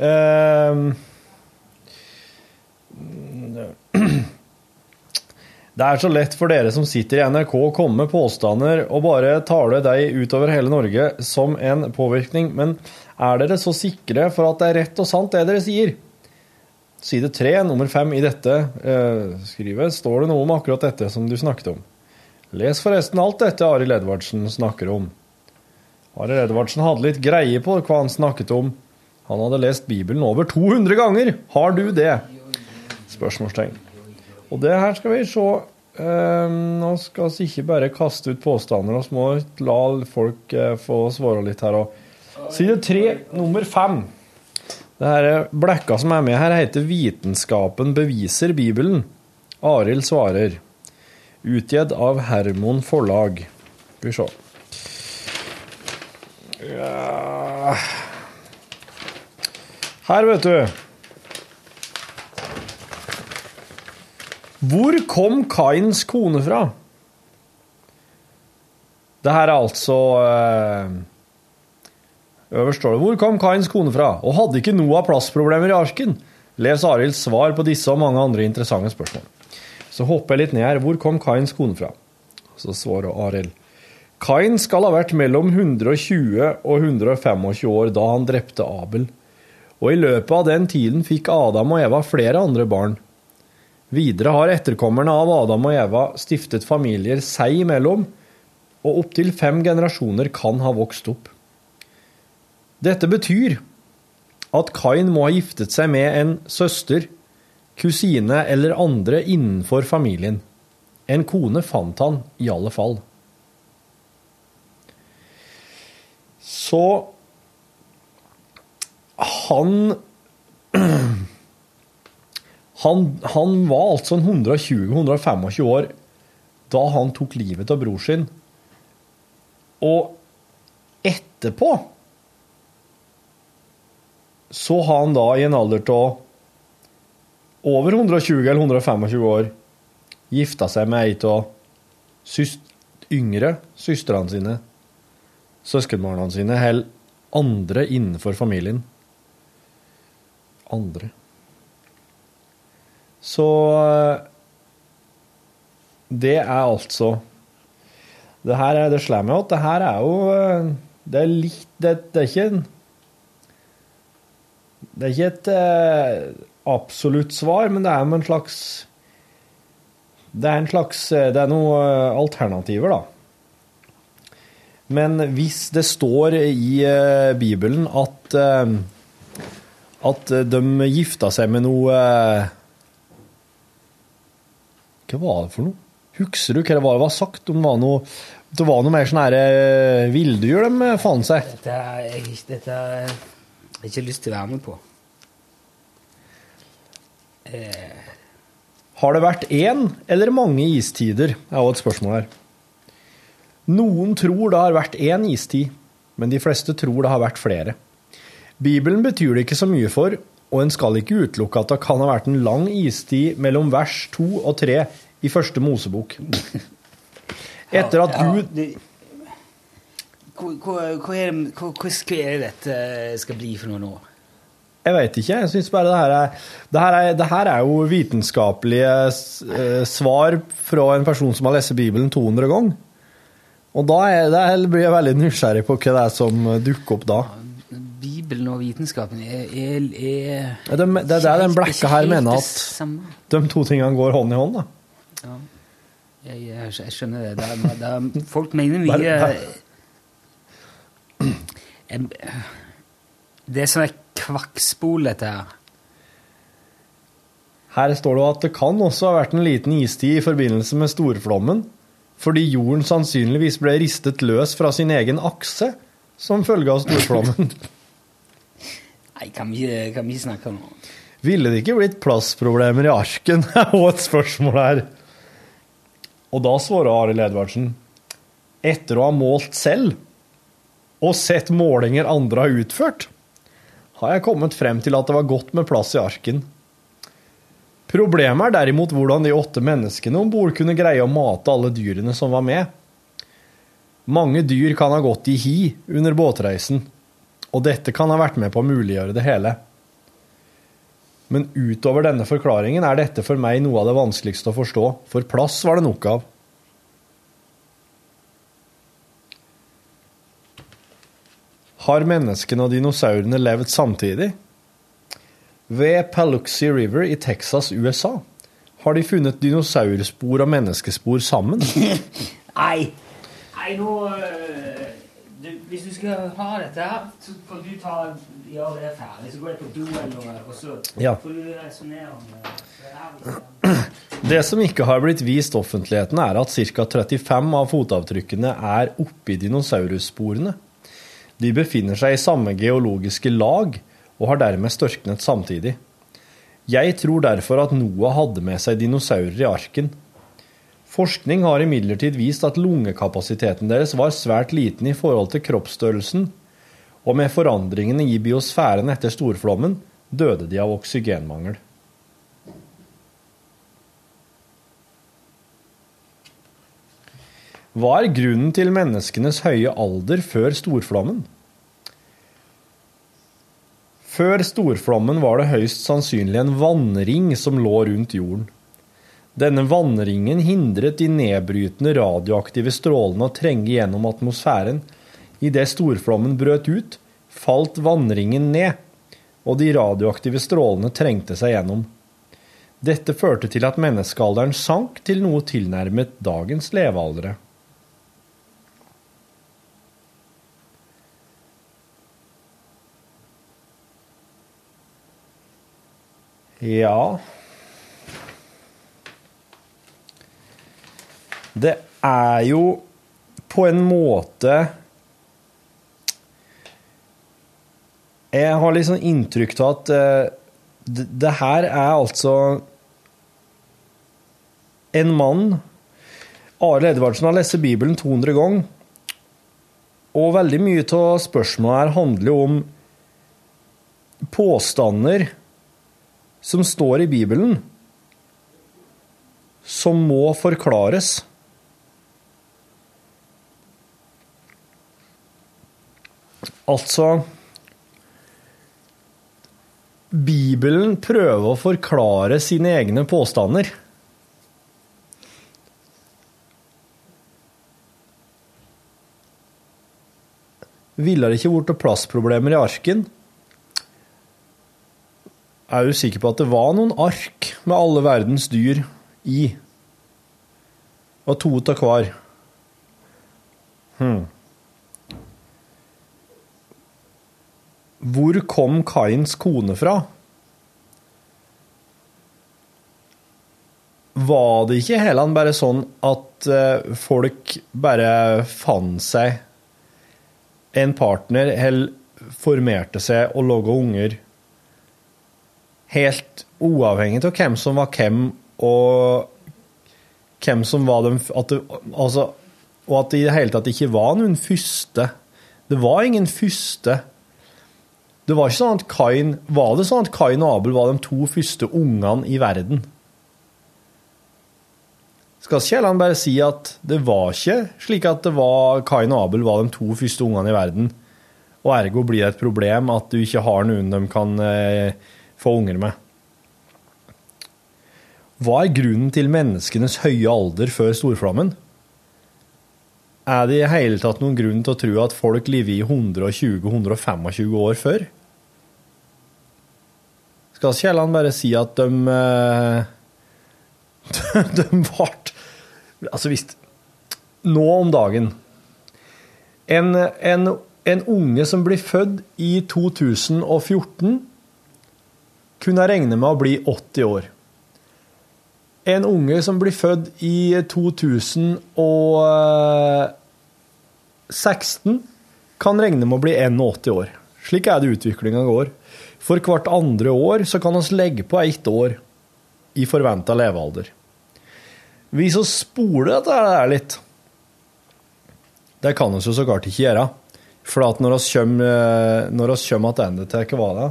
Ehm. Det er så lett for dere som sitter i NRK å komme med påstander og bare tale deg utover hele Norge som en påvirkning, men er dere så sikre for at det er rett og sant det dere sier? Side 3, nummer 5 i dette eh, skrivet, står det noe om akkurat dette som du snakket om. Les forresten alt dette Arild Edvardsen snakker om. Arild Edvardsen hadde litt greie på hva han snakket om. Han hadde lest Bibelen over 200 ganger. Har du det? Spørsmålstegn. Og det her skal vi se. Eh, nå skal vi ikke bare kaste ut påstander, vi må la folk eh, få svare litt her òg. Side tre, nummer fem. Det her blekka som er med her, heter 'Vitenskapen beviser Bibelen'. Arild svarer. Utgitt av Hermon forlag. Skal vi se. Her, vet du. Hvor kom Kains kone fra? Det her er altså eh, Øverst står det 'Hvor kom Kains kone fra?' og hadde ikke Noah plassproblemer i arken? Les Arilds svar på disse og mange andre interessante spørsmål. Så hopper jeg litt ned her. Hvor kom Kains kone fra? Så svarer Arild. Kain skal ha vært mellom 120 og 125 år da han drepte Abel. Og i løpet av den tiden fikk Adam og Eva flere andre barn. Videre har etterkommerne av Adam og Eva stiftet familier seg imellom, og opptil fem generasjoner kan ha vokst opp. Dette betyr at Kain må ha giftet seg med en søster, kusine eller andre innenfor familien. En kone fant han i alle fall. Så han (clears throat) han, han var altså 120-125 år da han tok livet av bror sin. Og etterpå så har han da i en alder av over 120 eller 125 år gifta seg med ei av syst yngre søstrene sine, søskenbarna sine, eller andre innenfor familien. Andre. Så eh, det er altså Det her er, det slår meg at det her er jo eh, Det er litt Det, det er ikke en Det er ikke et eh, absolutt svar, men det er en slags Det er en slags Det er noen alternativer, da. Men hvis det står i Bibelen at at de gifta seg med noe Hva var det for noe? Husker du hva det var det var sagt? Om det var noe, det var noe mer sånn her eh, villdyr de fant seg?
Dette har jeg, dette jeg ikke lyst til å være med på. Eh,
Har det vært én eller mange istider? Det er også et spørsmål her. Noen tror det har vært én istid, men de fleste tror det har vært flere. Bibelen betyr det ikke så mye for, og en skal ikke utelukke at det kan ha vært en lang istid mellom vers 2 og 3 i første Mosebok. (laughs) Etter at Gud
Hva, er det, hva, hva skal dette skal bli for noe nå?
Jeg veit ikke. Jeg syns bare det her er det her er, det her er jo vitenskapelige eh, svar fra en person som har lest Bibelen 200 ganger. Og da er, det blir jeg veldig nysgjerrig på hva det er som dukker opp da.
Bibelen og vitenskapen er, er, er
Ja, Det, det er der den blekka her mener at de to tingene går hånd i hånd. da.
Ja. Jeg, jeg, jeg skjønner det. det, er, det er, folk mener mye
der,
Jeg- Det er sånn kvakkspol, dette her.
Her står det at det kan også ha vært en liten istid i forbindelse med storflommen, fordi jorden sannsynligvis ble ristet løs fra sin egen akse som følge av storflommen. (laughs)
Nei, kan vi, kan vi snakke om noe?
Ville det ikke blitt plassproblemer i arken? (laughs) er også et spørsmål her. Og da svarer Arild Edvardsen etter å ha målt selv og sett målinger andre har utført, har jeg kommet frem til at det var godt med plass i arken. Problemet er derimot hvordan de åtte menneskene om bord kunne greie å mate alle dyrene som var med. Mange dyr kan ha gått i hi under båtreisen, og dette kan ha vært med på å muliggjøre det hele. Men utover denne forklaringen er dette for meg noe av det vanskeligste å forstå, for plass var det nok av. Har menneskene og dinosaurene levd samtidig? Ved Paluxy River i Texas, USA, har de funnet dinosaurspor og menneskespor sammen. (laughs)
Nei! Nei, nå øh, Hvis du skal ha dette her, så kan du ta gjøre det ferdig. Så går jeg på do eller noe, og så
Ja.
får du resonnere om det. det.
Det som ikke har blitt vist offentligheten, er at ca. 35 av fotavtrykkene er oppi dinosaurussporene. De befinner seg i samme geologiske lag og har dermed størknet samtidig. Jeg tror derfor at Noah hadde med seg dinosaurer i arken. Forskning har imidlertid vist at lungekapasiteten deres var svært liten i forhold til kroppsstørrelsen, og med forandringene i biosfæren etter storflommen døde de av oksygenmangel. Hva er grunnen til menneskenes høye alder før storflommen? Før storflommen var det høyst sannsynlig en vannring som lå rundt jorden. Denne vannringen hindret de nedbrytende radioaktive strålene å trenge gjennom atmosfæren. Idet storflommen brøt ut, falt vannringen ned, og de radioaktive strålene trengte seg gjennom. Dette førte til at menneskealderen sank til noe tilnærmet dagens levealdre. Ja Det er jo på en måte Jeg har liksom inntrykk av at eh, det, det her er altså en mann Arild Edvardsen har lest Bibelen 200 ganger, og veldig mye av spørsmålet her handler jo om påstander som står i Bibelen, som må forklares. Altså Bibelen prøver å forklare sine egne påstander. Ville det ikke blitt plassproblemer i arken? Jeg Er jo sikker på at det var noen ark med alle verdens dyr i? Og to av hver. Hm. Hvor kom Kains kone fra? Var det ikke heller bare sånn at eh, folk bare fant seg en partner, eller formerte seg og laga unger helt uavhengig av hvem som var hvem, og hvem som var dem altså, Og at det i det hele tatt ikke var noen første. Det var ingen første. Det var ikke sånn at Kain Var det sånn at Kain og Abel var de to første ungene i verden? Skal Kielland bare si at det var ikke slik at det var Kain og Abel var de to første ungene i verden, og ergo blir det et problem at du ikke har noen de kan eh, få unger med? Hva er grunnen til menneskenes høye alder før storflammen? Er det i hele tatt noen grunn til å tro at folk lever i 120-125 år før? Skal Kielland bare si at de eh, (laughs) De ble Altså, hvis Nå om dagen en, en, en unge som blir født i 2014, kunne regne med å bli 80 år. En unge som blir født i 2016, kan regne med å bli 81 år. Slik er det utviklinga går. For hvert andre år så kan vi legge på ett år i forventa levealder. Vi så spoler dette her litt. Det kan vi så klart ikke gjøre. For at når vi kommer, tilbake til hva det?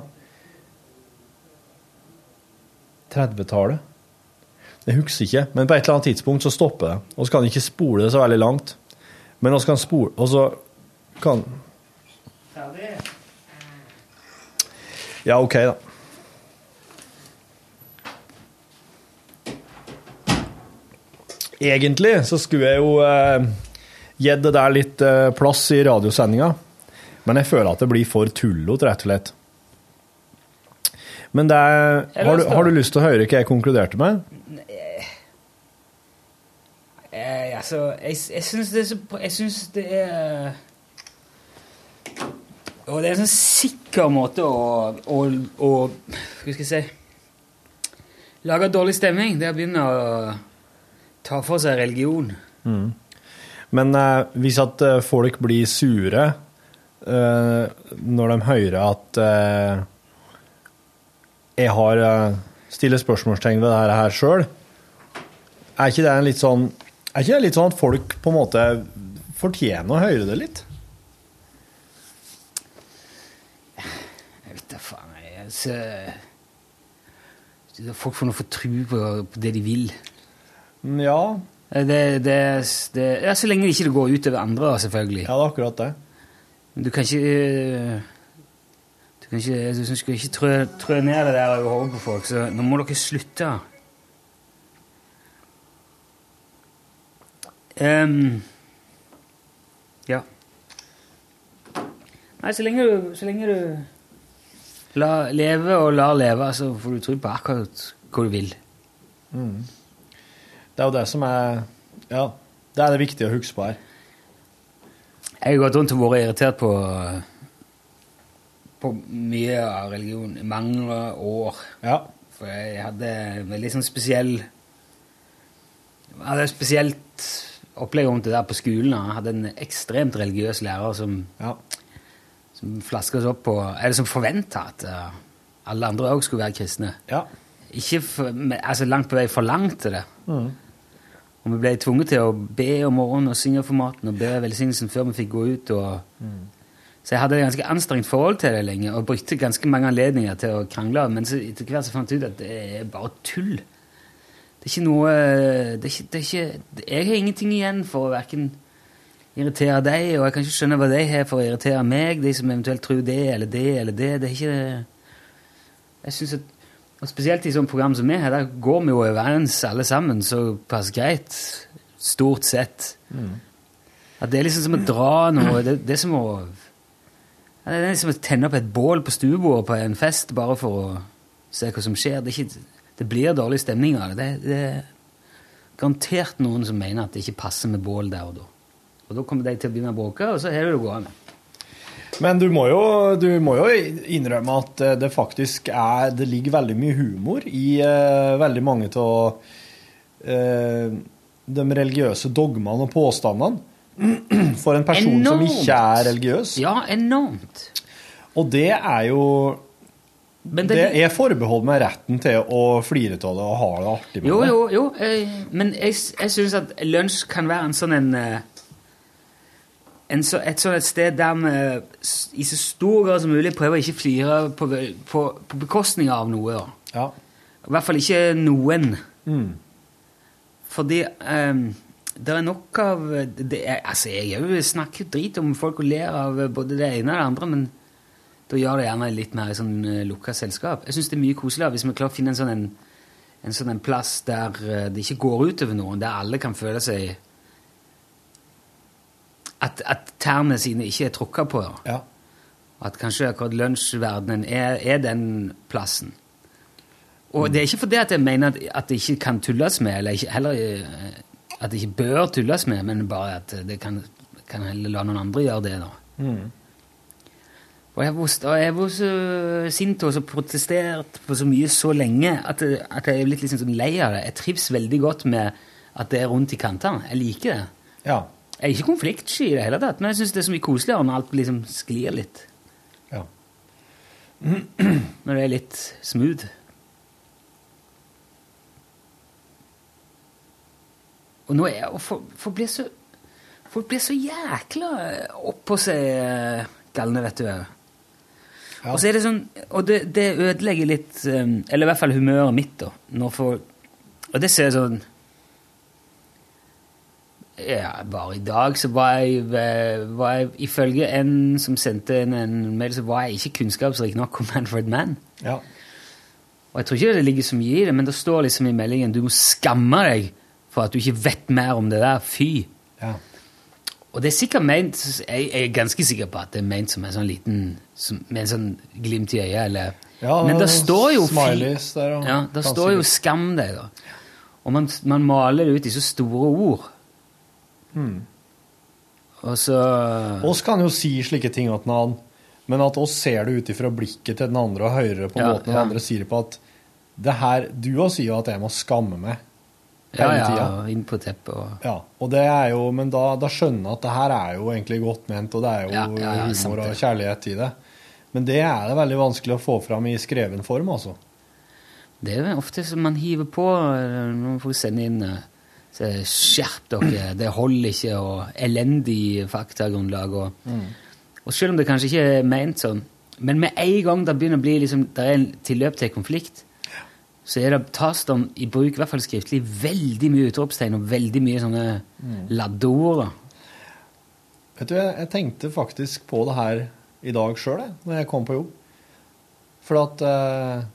30-tallet? Jeg husker ikke, men på et eller annet tidspunkt så stopper det. Og så kan han ikke spole det så veldig langt. Men vi kan spole Og så kan Ja, OK, da. Egentlig så skulle jeg jo eh, gitt det der litt eh, plass i radiosendinga, men jeg føler at det blir for tullete, rett og slett. Men det er, har, du, har du lyst til å høre hva jeg konkluderte med?
Eh, altså, jeg, jeg syns det er så Jeg syns det er Og det er en sånn sikker måte å, å, å Hva skal jeg si Lage dårlig stemning. Det er å begynne å ta for seg religion.
Men eh, hvis at eh, folk blir sure eh, når de hører at eh, jeg har eh, stiller spørsmålstegn ved dette her sjøl, er ikke det en litt sånn Er ikke det litt sånn at folk på en måte fortjener å høre det litt?
Jeg vet da faen. Jeg, altså, folk får nå få tro på, på det de vil.
Ja,
Eh, Det, det, det, ja, så lenge det ikke går ut over andre, selvfølgelig.
ja, det er akkurat det.
Men du kan ikke eh, Du kan ikke, du skal ikke trø, trø ned det der over hodet på folk, så nå må dere slutte. Ehm, ja. Nei, så lenge du, så lenge du la, lever og lar leve, så får du tro på akkurat hva du vil.
Det er jo det som er Ja, det er det viktige å huske på her.
Jeg har gått rundt og vært irritert på på mye av religion i mange år.
Ja.
For jeg hadde en veldig sånn spesiell Jeg hadde et spesielt opplegg om det der på skolen. Jeg hadde en ekstremt religiøs lærer som,
ja.
som flaska oss opp på Eller som forventa at eh, alle andre òg skulle være kristne.
Ja.
Ikke for, altså langt på vei forlangte det. Og vi ble tvunget til å be om morgenen og synge for maten og be velsignelsen før vi fikk gå ut. Og, Så jeg hadde et ganske anstrengt forhold til det lenge og brukte ganske mange anledninger til å krangle. Men så etter hvert så fant jeg ut at det er bare tull. Det er ikke noe det er ikke, det er ikke, Jeg har ingenting igjen for å verken irritere deg, og jeg kan ikke skjønne hva de har for å irritere meg, de som eventuelt tror det eller det eller det. Det er ikke Jeg synes at og Spesielt i sånne program som vi har, der går vi jo overens alle sammen så pass greit. Stort sett. At det er liksom som å dra noe Det, det er som å Det er liksom å tenne opp et bål på stuebordet på en fest bare for å se hva som skjer. Det, er ikke, det blir dårlig stemning av det. det. Det er garantert noen som mener at det ikke passer med bål der og da. Og da kommer de til å begynne å bråke, og så har du det gående.
Men du må, jo, du må jo innrømme at eh, det faktisk er Det ligger veldig mye humor i uh, veldig mange av uh, de religiøse dogmene og påstandene. For en person som ikke er religiøs.
Ja, enormt.
Og det er jo Det er forbeholdt med retten til å flire av det og ha det artig med
Jo,
det.
jo, jo. jeg, Men jeg, jeg syns at lunsj kan være en sånn en, eh, en så, Et sånn et sted der vi i så stor grad som mulig prøver å ikke flire på, på, på bekostning av noe.
Ja.
I hvert fall ikke noen.
Mm.
Fordi um, det er nok av det Altså, jeg snakker drit om folk og ler av både det ene og det andre, men da gjør det gjerne litt mer i sånn uh, lukka selskap. Jeg syns det er mye koseligere hvis vi klarer å finne en sånn en, en sånn en plass der eh, det ikke går utover noen, der alle kan føle seg At, at tærne sine ikke er tråkka på.
Ja.
At kanskje akkurat lunsjverdenen er, er den plassen. Og det er ikke fordi at jeg mener at, at det ikke kan tulles med, eller ikke, heller eh, at det ikke bør tulles med, men bare at det kan, kan heller la noen andre gjøre det. da. Og jeg var, og jeg var så sint og så protestert på så mye så lenge at, at jeg er blitt liksom lei av det. Jeg trives veldig godt med at det er rundt i kantene. Jeg liker det.
Ja.
Jeg er ikke konfliktsky i det hele tatt, men jeg syns det er så mye koseligere når alt liksom sklir litt.
Ja.
Når det er litt smooth. Og nå er og folk, folk blir så Folk blir så jækla oppå seg eh, galne, vet du. Og så er det sånn Og det, det ødelegger litt eh, Eller i hvert fall humøret mitt, da. Når folk Og det ser jeg sånn ja, bare i dag så var jeg, eh, var jeg Ifølge en som sendte en, en mail, så var jeg ikke kunnskapsrik nok om Manfred Mann.
ja.
Og jeg tror ikke det ligger så mye i det, men det står liksom i meldingen du må skamme deg for at du ikke vet mer om det der. Fy.
ja.
Og det er sikkert ment Jeg jeg er ganske sikker på at det er ment som en sånn liten som, Med en sånn glimt i øyet, eller
Ja,
Men det står jo
Smileys der, og
Ja, det står jo 'skam deg', da. Og man, man maler det ut i så store ord.
Hmm.
Og så
Oss kan jo si slike ting til en annen, men at oss ser det ut ifra blikket til den andre og hører på
Ja,
måten den
ja.
andre sier det på, at det her Du òg sier jo at jeg må skamme meg hele
ja,
tida.
inn på teppet og
Ja, og det er jo, men da, da skjønner jeg at det her er jo egentlig godt ment, og det er jo
Ja, ja, ja, sant
humor og kjærlighet i det. Men det er det veldig vanskelig å få fram i skreven form, altså.
Det er jo ofte som man hiver på når man får sende inn eh, så er Skjerp dere, det holder ikke, og elendig faktagrunnlag. Og, og selv om det kanskje ikke er ment sånn, men med en gang det begynner å bli liksom, det er en tilløp til konflikt, så er det, tas det i bruk, i hvert fall skriftlig, veldig mye utropstegn og veldig mye sånne laddeord.
Vet du, jeg, jeg tenkte faktisk på det her i dag sjøl, når jeg kom på jobb. For at eh,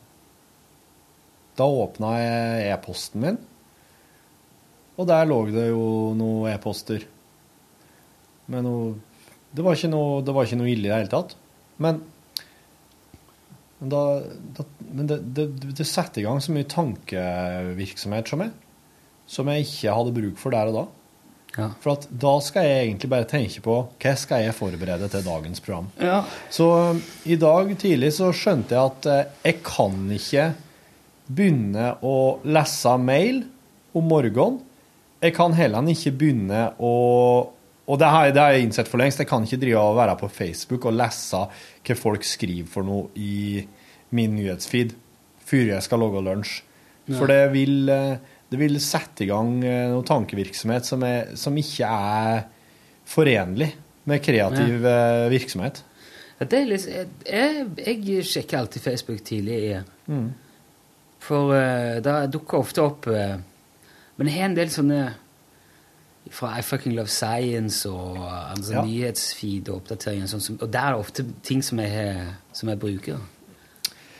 Da åpna jeg e-posten min, og der lå det jo noen e-poster. Men noe det, var ikke noe det var ikke noe ille i det hele tatt. Men, men, da, da, men det, det, det setter i gang så mye tankevirksomhet som jeg, som jeg ikke hadde bruk for der og da.
Ja.
For at da skal jeg egentlig bare tenke på hva skal jeg forberede til dagens program.
Ja.
Så um, i dag tidlig så skjønte jeg at eh, jeg kan ikke begynne å lese mail om morgenen. Jeg kan heller ikke begynne å og det har, jeg- det har jeg innsett for lengst. Jeg kan ikke drive og være på Facebook og lese hva folk skriver for noe i min nyhetsfeed før jeg skal lage lunsj. For det vil, eh, det vil sette i gang eh, noe tankevirksomhet som, er, som ikke er forenlig med kreativ eh, virksomhet.
Ja, Det er litt, jeg, jeg sjekker alltid Facebook tidlig igjen.
Mm.
For uh, da dukker ofte opp uh, Men jeg har en del sånne fra I Fucking Love Science og altså,
Ja.
nyhetsfeed og oppdateringer. og, sånt, og der er det ofte ting som jeg, som jeg bruker.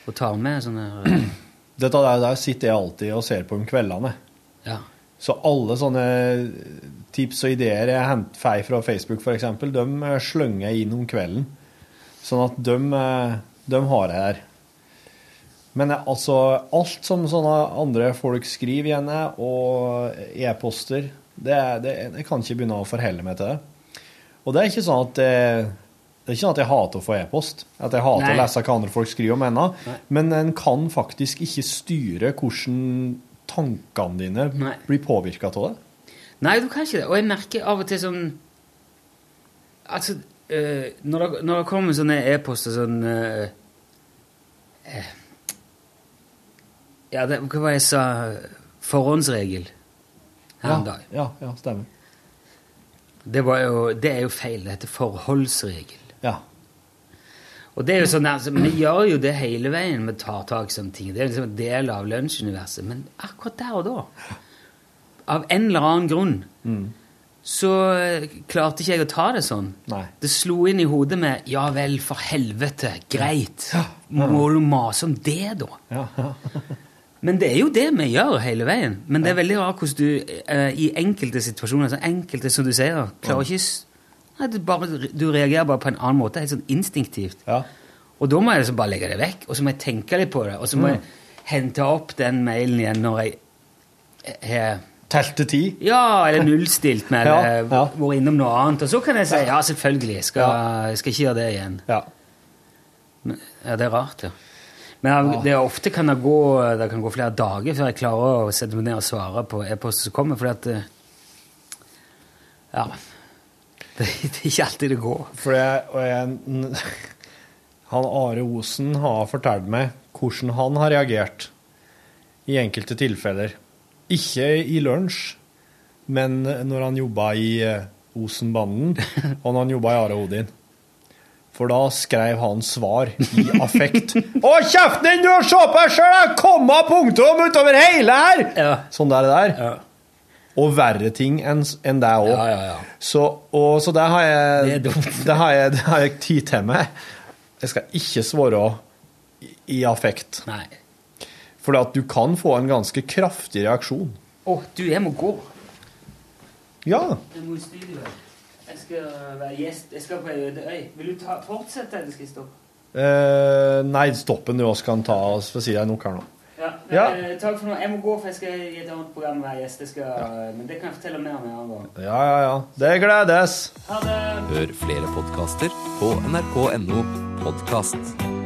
Og tar med sånne eh, (clears throat)
Dette der, der sitter jeg alltid og ser på om kveldene.
Ja.
Så alle sånne tips og ideer jeg henter får fra Facebook f.eks., de slynger slenger jeg inn om kvelden. Sånn at de, eh, de har jeg der. Men eh, altså, alt som sånne andre folk skriver igjen, og e-poster, det, det, jeg kan ikke begynne å forholde meg til det. Og det er ikke sånn at det, det er ikke sånn at jeg hater å få e-post, at jeg hater
Nei.
å lese hva andre folk skriver om ennå,
Nei.
men en kan faktisk ikke styre hvordan tankene dine
Nei.
blir påvirka av det.
Nei, du kan ikke det. Og jeg merker av og til sånn Altså, øh, når, det, når det kommer sånne e-poster sånn øh, Ja, det, hva var det jeg sa? Forhåndsregel her
Ja,
en dag.
ja, ja, stemmer.
Det, var jo, det er jo feil. Det heter forholdsregel.
Ja.
Og det er jo sånn, altså, Vi gjør jo det hele veien. Vi tar tak i sånne ting. Det er liksom en del av lunsjuniverset. Men akkurat der og da, av en eller annen grunn, så eh, klarte ikke jeg å ta det sånn.
Nei.
Det slo inn i hodet med 'ja vel, for helvete, greit'. Må du mase om det, da?
Ja, ja. (laughs)
Men det er jo det vi gjør hele veien. Men det er veldig rart hvordan du uh, i enkelte situasjoner, så enkelte som du sier, klarer ikke Nei, du, bare, du reagerer bare på en annen måte, helt sånn instinktivt.
ja.
Og da må jeg liksom bare legge det vekk, og så må jeg tenke litt på det, og så må jeg hente opp den mailen igjen når jeg har
Telte ti.
Ja, eller (laughs) nullstilt med
Ja,
eller
ja.
vært innom noe annet. Og så kan jeg si ja, selvfølgelig, jeg skal, jeg skal ikke gjøre det igjen.
Ja.
Men, ja, det er rart, ja. Men det er ofte kan det gå, det kan gå flere dager før jeg klarer å sette meg ned og svare på e-post som kommer, fordi at eh, Ja. (laughs) Det, det er ikke alltid det går.
For jeg, jeg, (laughs) han Are Osen har fortalt meg hvordan han har reagert i enkelte tilfeller. Ikke i lunsj, men når han jobba i eh, Osen-banden, (laughs) og når han jobba i Are Odin. For da skrev han svar i affekt. 'Å, kjeften din, du! har deg sjøl! Komma punktum utover hele her!'
Ja.
Sånn der, der.
Ja.
Og verre ting enn en det òg.
Ja, ja, ja.
Så, og, så det har jeg
Det (laughs)
det har jeg, det har jeg tid til meg. Jeg skal ikke svare i, i affekt.
Nei.
For at du kan få en ganske kraftig reaksjon.
Å, du, jeg må gå.
Ja.
Jeg må i studio. Jeg skal være gjest. Jeg skal på ei øde øy. Vil du ta, fortsette, eller skal jeg stoppe?
Eh, nei, stoppen du også kan ta oss for å si deg nok her nå.
Ja,
Ja.
eh, takk for nå. Jeg må gå, for jeg skal i et annet program hver gjest. Jeg skal, Men det kan jeg fortelle mer om en annen gang.
Ja, ja, ja. Det gledes.
Ha det!
Hør flere podkaster på nrk.no podkast.